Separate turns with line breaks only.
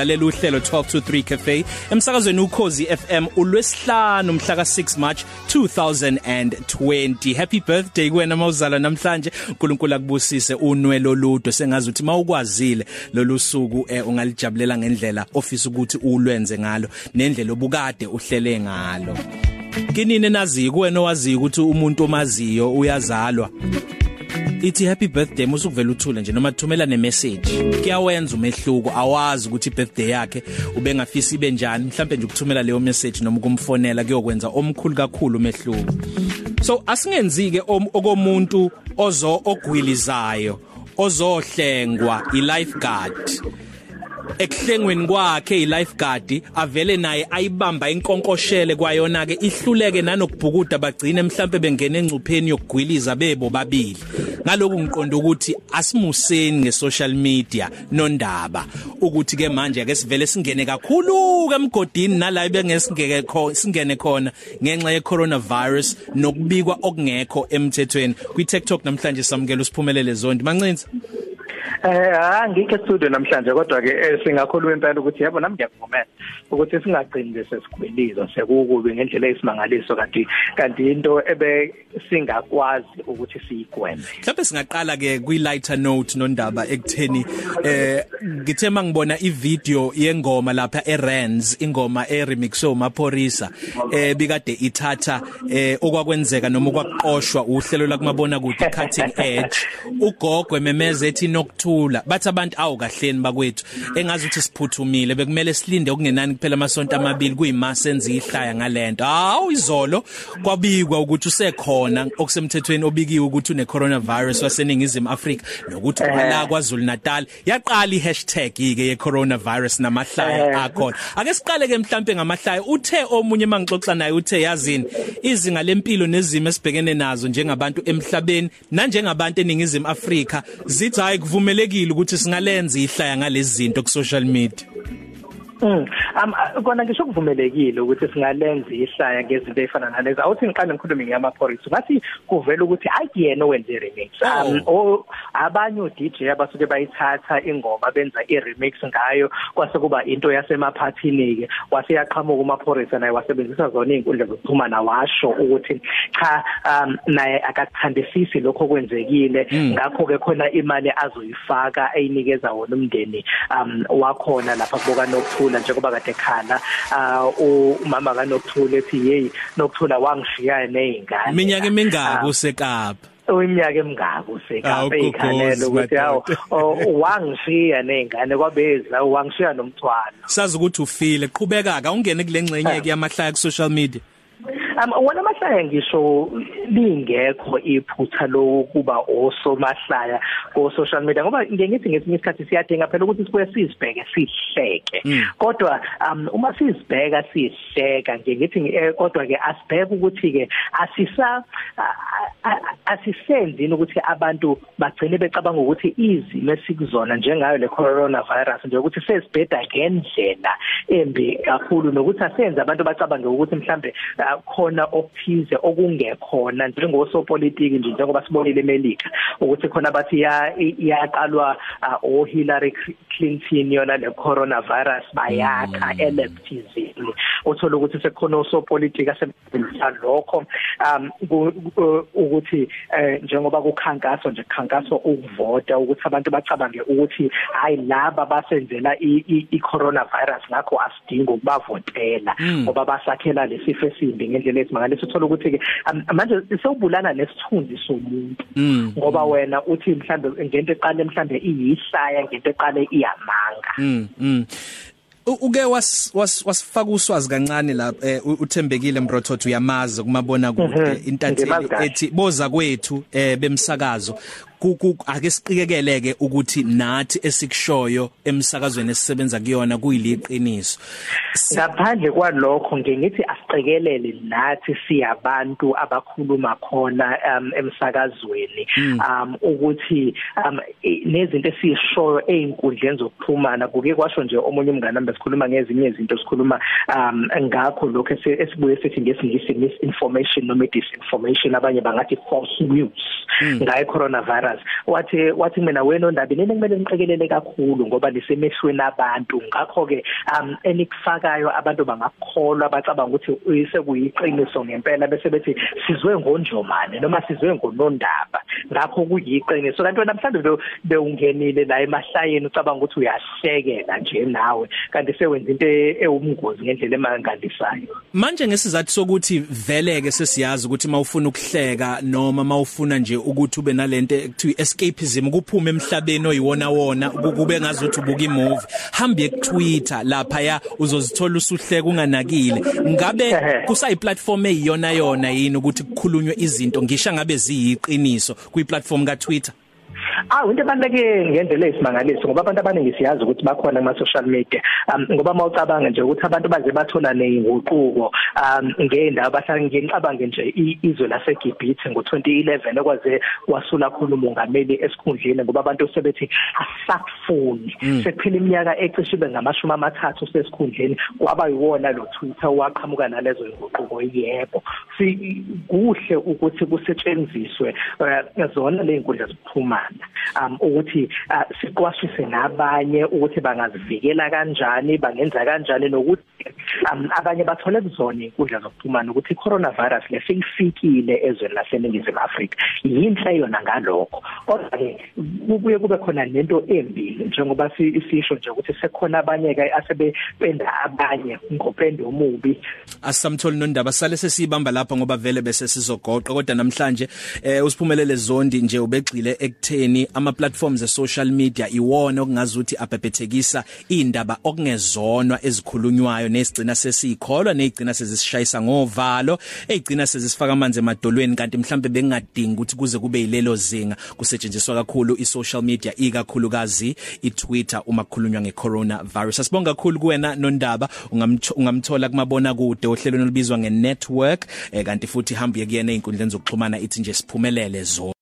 lalela uhlelo 12 to 3 cafe emsakazweni ukhozi FM ulwesihlanu mhla ka 6 March 2020 happy birthday kuwena mawuzala namhlanje. uNkulunkulu akubusise unwelo ludo sengazi ukuthi mawukwazile lolu suku eh, ungalijabulela ngendlela ofisa ukuthi ulwenze ngalo nendlela obukade uhlele ngalo. Kinini nazi kuwena owazi ukuthi umuntu omaziyo uyazalwa? Ithi happy birthday musukuvela uthule nje noma thumela nemessage. Kuyawenza umehluko awazi ukuthi birthday yakhe ubengafisa ibe njani. Mhlawumbe nje ukuthumela leyo message noma ukumfonela kuyokwenza omkhulu kakhulu umehluko. So asingenzike okomuntu ozo ogwilizayo ozohlengwa i lifeguard ekuhlengweni kwakhe ilifeguard avele naye ayibamba inkonkoshele kwayona ke ihluleke nanokubhukuda bagcine mhlambe bengena engcupheni yokugwiliza bebo babili. Ngaloku ngiqonda ukuthi asimuseni ngesocial media nondaba. Ukuthi ke manje ake sivele singene kakhulu ke emgodini nala bengesingeke khona singene khona ngenxa ye coronavirus nokubikwa okungekho emthethweni. Kwi TikTok namhlanje samukela usiphumelele zondi. Mancinza
Eh angikho studio namhlanje kodwa ke eh, singakhuluma impela ukuthi yebo nami ngiyakuvumela ukuthi singagcini bese sikhwelizo sekukubi ngendlela esimangaliso kanti kanti into ebe singakwazi ukuthi siyigweme.
Mhlawumbe singaqala ke kwi lighter note nondaba ekutheni eh ngithe mangibona ivideo yengoma lapha eRands ingoma eremix omaphorisa eh bikade ithatha eh okwakwenzeka noma okwaqoshwa uhlelo lakumabona kude cutting edge ugogwe memeze ethi nokuthula bathi abantu awu kahleni bakwethu. Engazi ukuthi siphuthumile bekumele silinde okungenani kuphela amasonto amabili kuyimasenza ihlaya ngalento. Hawu izolo. Kwabikwa ukuthi usekhona okusemthethweni obikiwe ukuthi une coronavirus waseningizimu Afrika nokuthi kwala kwaZulu Natal yaqala iHashtag ike ye coronavirus namahlaya akhona. Ake siqale ke mhlambe ngamahlaya. Uthe omunye mangixoxa naye uthe yazini izinga lempilo nezimo esibhekene nazo njengabantu emhlabeni nanjengabantu eningizimu Afrika zithi hayi kuvumelekile ukuthi singalenza ihlaya ngalezi zinto ku social media?
Mm. Um kona ngisho kuvumelekile ukuthi singalenza ihlaya ngezinto ezifana nalezi. Awuthi ngiqale ngikhulume ngamaphorisa. Ngathi kuvela ukuthi ayiyena owenze remix. Um o abanye uDJ abasuke bayithatha ingoma benza i-remix ngayo kwase kuba into yasemaphathini ke. Wase yaqhamuka umaphorisa naye wasebenzisa zona izinkundla zokuxhumana washo ukuthi cha um naye akathandisisi lokho kwenzekile. Ngakho ke khona imali azoyifaka eyinikeza wona umndeni um wakhona lapha kuboka nokuthula nokuthula njengoba kade khala uh umama kaNokuthula ethi hey Nokuthula wangishiya nezingane
iminyaka emingaki usekapa?
Iminyaka emingaki usekapa ekhanela ukuthi hawo wangishiya nezingane kwabeza wangishiya nomthwalo
sazi ukuthi ufile. Qhubeka ka ungene kule ngcenye yamahlaya ku social media.
Um wona mahlaya ngisho lingekho iphutha lokuba osomahlaya ko social media ngoba ngiyengithi ngesinye isikhathi siyadinga phela ukuthi sibuye sizibheke sihleke kodwa um uma sizibheka sihleka nje ngithi kodwa ke asibheke ukuthi ke asisa asisenzini ukuthi abantu bagcine becabanga ukuthi izimo esikuzona njengayo le coronavirus nje ukuthi sesibheda ngendlela embi kakhulu nokuthi asenze abantu bacabange ukuthi mhlambe khona okuthize okungekhona njengosopolitiki nje njengoba sibonile eMelika ukuthi khona bathi iyaqalwa o Hillary Clinton yona le coronavirus bayakha elebthizini uthola ukuthi sekukhona osopolitiki asebenzisa lokho um ukuthi njengoba kukhankaso nje khankaso ukuvota ukuthi abantu bacabange ukuthi hayi laba basenzela i coronavirus ngakho asidingi ukubavotela ngoba basakhela lesifo esimbi ngendlela esimangaliso uthola ukuthi ke manje sewubulana nesithunzi somuntu. Ngoba wena uthi mhlambe ngento eqale mhlambe iyihlaya ngento eqale iyamanga.
Mm uke wasifaka uswazi kancane la uthembekile Mrothothi uyamaza kumabona kude intatheli ethi boza kwethu bemsakazo. Ake siqikekeleke ukuthi nathi esikushoyo emsakazweni esisebenza kuyona kuyiliqiniso.
Ngaphandle kwalokho ngingithi asiqikelele nathi siyabantu abakhuluma khona um, emsakazweni um ukuthi um, nezinto esishoyo einkundleni zokuxhumana kuke kwasho nje omunye umngane nami sikhuluma ngezinye izinto sikhuluma um ngakho lokho esibuye sithi ngesingisi misinformation noma disinformation abanye bangathi false news. Ngaye coronavirus coronavirus wathi wathi mina wena ondaba nini kumele niqikelele kakhulu ngoba lisemehlweni abantu. Ngakho ke um enikufakayo abantu bangakholwa bacabanga ukuthi sekuyiqiniso ngempela bese bethi sizwe ngonjomane noma sizwe ngonondaba. Ngakho kuyiqiniso kanti wena mhlawumbe bewungenile la emahlayeni ucabanga ukuthi uyahlekela nje nawe. Kanti sewenza into ewumngozi ngendlela emanganisayo
manje ngesizathu sokuthi veleke sesiyazi ukuthi mawufuna ukuhleka noma mawufuna nje ukuthi ube nalento ekuthiwa escapism kuphume emhlabeni oyiwona wona kube ngazuthi ubuka imovie. Hambe ku Twitter lapha ya uzozithola usuhleka unganakile. Ngabe kusayi platform eyiyona yona yini ukuthi kukhulunywe izinto ngisho ngabe ziyiqiniso? Kwi platform ka Twitter
Ah into ebaleke ngendlela esimangaliso ngoba abantu abaningi siyazi ukuthi bakhona kuma social media um ngoba mawucabanga nje ukuthi abantu baze bathola nezinguquko um ngendawo bahlanga ngicabange nje izwe laseGibhithe ngo2011 okwaze wasula khona umongameli esikhundleni ngoba abantu sebethi asakufuni. Mm. sekuphela iminyaka ecishe ibe ngamashumi amathathu sesikhundleni kwaba yiwona lo Twitter waqhamuka nalezo zinguquko yebo. Kuhle ukuthi kusetshenziswe uh, zona le zinkundla zokuxhumana. Um ukuthi uh, siqwashise nabanye ukuthi bangazivikela kanjani bangenza kanjani nokuthi um abanye bathole kuzona inkundla zokuxhumana ukuthi coronavirus leseyifikile ezweni laseNingizimu Afrika. Yinhle yona ngalokho. Kodwa ke kubuye kube khona nento embi njengoba sisho nje ukuthi sekhona abanye ke asebependa abanye ngopendo omubi.
Asamtholi nondaba sale sesibamba lapha ngoba vele bese sizogoqa kodwa namhlanje eh usiphumelele zondi nje ubegxile ekutheni ama platforms e social media iwona okungazuthi abhebhethekisa indaba okungezonwa ezikhulunywayo nesigcina sesikholwa nezigcina sezisishayisa ngovalo ezigcina sezisifaka amanzi emadolweni kanti mhlambe bengadingi ukuthi kuze kube yilelo zinga. Kusetshenziswa kakhulu i social media ikakhulukazi i Twitter uma kukhulunywa nge corona virus asibonga kakhulu kuwena nondaba. Ungamthola kumabona kude ohlelweni olubizwa nge network eh, kanti futhi hambe kuyena einkundleni zokuxhumana ithi nje siphumelele zo